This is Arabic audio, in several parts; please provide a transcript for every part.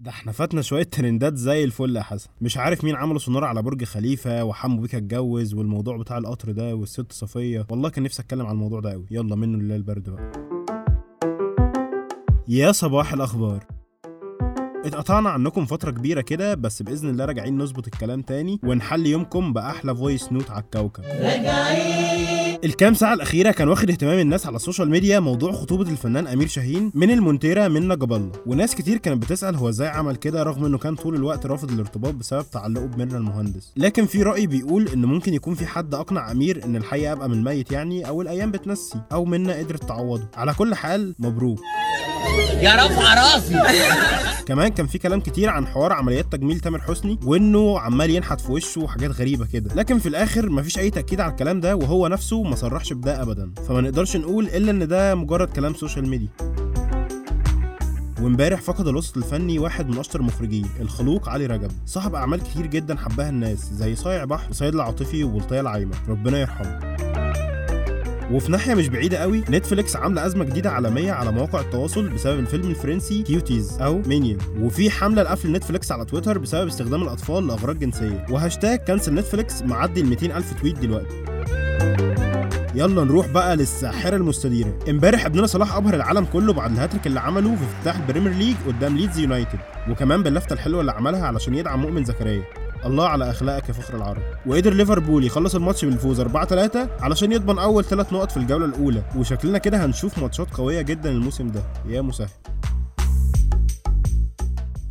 ده إحنا فاتنا شوية ترندات زي الفل يا حسن. مش عارف مين عملوا سونار على برج خليفة وحمو بيكا اتجوز والموضوع بتاع القطر ده والست صفية. والله كان نفسي اتكلم عن الموضوع ده قوي. يلا منه لله البرد بقى. يا صباح الأخبار. اتقطعنا عنكم فترة كبيرة كده بس بإذن الله راجعين نظبط الكلام تاني ونحل يومكم بأحلى voice note على الكوكب. الكام ساعة الأخيرة كان واخد اهتمام الناس على ال social media موضوع خطوبة الفنان أمير شاهين من المونتيرة منى جاب الله. وناس كتير كانت بتسأل هو إزاي عمل كده رغم إنه كان طول الوقت رافض الارتباط بسبب تعلقه بمنى المهندس لكن في رأي بيقول إن ممكن يكون في حد أقنع أمير إن الحقيقة أبقى من الميت يعني أو الأيام بتنسي أو منى قدرت تعوضه. على كل حال مبروك. يا رافع راسي. كمان كان في كلام كتير عن حوار عمليات تجميل تامر حسني وإنه عمال ينحت في وشه وحاجات غريبة كده. لكن في الآخر مفيش أي تأكيد على الكلام ده وهو نفسه ما صرحش بده ابدا. فما نقدرش نقول إلا إن ده مجرد كلام social media وإمبارح فقد الوسط الفني واحد من أشطر المخرجين الخلوق علي رجب. صاحب أعمال كتير جدا حبها الناس زي صايع بحر وسيد العاطفي وبلطية العايمة. ربنا يرحمه. وفي ناحية مش بعيدة قوي نتفليكس عاملة أزمة جديدة عالمية على مواقع التواصل بسبب الفيلم الفرنسي Cuties أو Mignonnes وفي حملة لقفل نتفليكس على تويتر بسبب استخدام الأطفال لأغراض جنسية. وهاشتاج cancel Netflix معدي ال 200 ألف tweet دلوقتي. يلا نروح بقى للساحرة المستديرة. امبارح ابننا صلاح أبهر العالم كله بعد الهاتريك اللي عمله في افتتاح ال Premier League قدام ليدز يونايتد وكمان باللفتة الحلوة اللي عملها علشان يدعم مؤمن زكريا. الله على أخلاقك يا فخر العرب. وقدر ليفربول يخلص الماتش بالفوز 4 3 علشان يضمن أول ثلاث نقط في الجولة الأولى. وشكلنا كده هنشوف ماتشات قوية جدا الموسم ده. يا مسهل.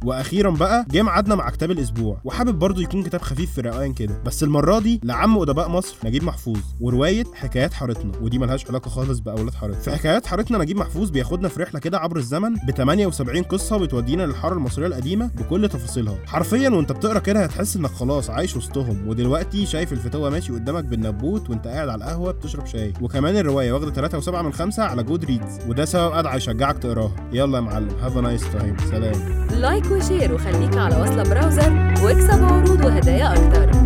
وأخيرا بقى جه ميعادنا مع كتاب الأسبوع وحابب برضه يكون كتاب خفيف في الروقان كده بس المرة دي لعم أدباء مصر نجيب محفوظ ورواية حكايات حارتنا ودي ملهاش علاقة خالص بأولاد حارتنا. في حكايات حارتنا نجيب محفوظ بياخدنا في رحلة كده عبر الزمن ب 78 قصة بتودينا للحارة المصرية القديمة بكل تفاصيلها. حرفيا وأنت بتقرأ كده هتحس إنك خلاص عايش وسطهم ودلوقتي شايف الفتوه ماشي قدامك بالنبوت وأنت قاعد على القهوة بتشرب شاي. وكمان الرواية واخدة 3.7 من 5 على Goodreads وده سبب ادعى يشجعك تقراها. يلا يا معلم have nice time سلام. وشير وخليك على وصلة براوزر واكسب عروض وهدايا أكتر.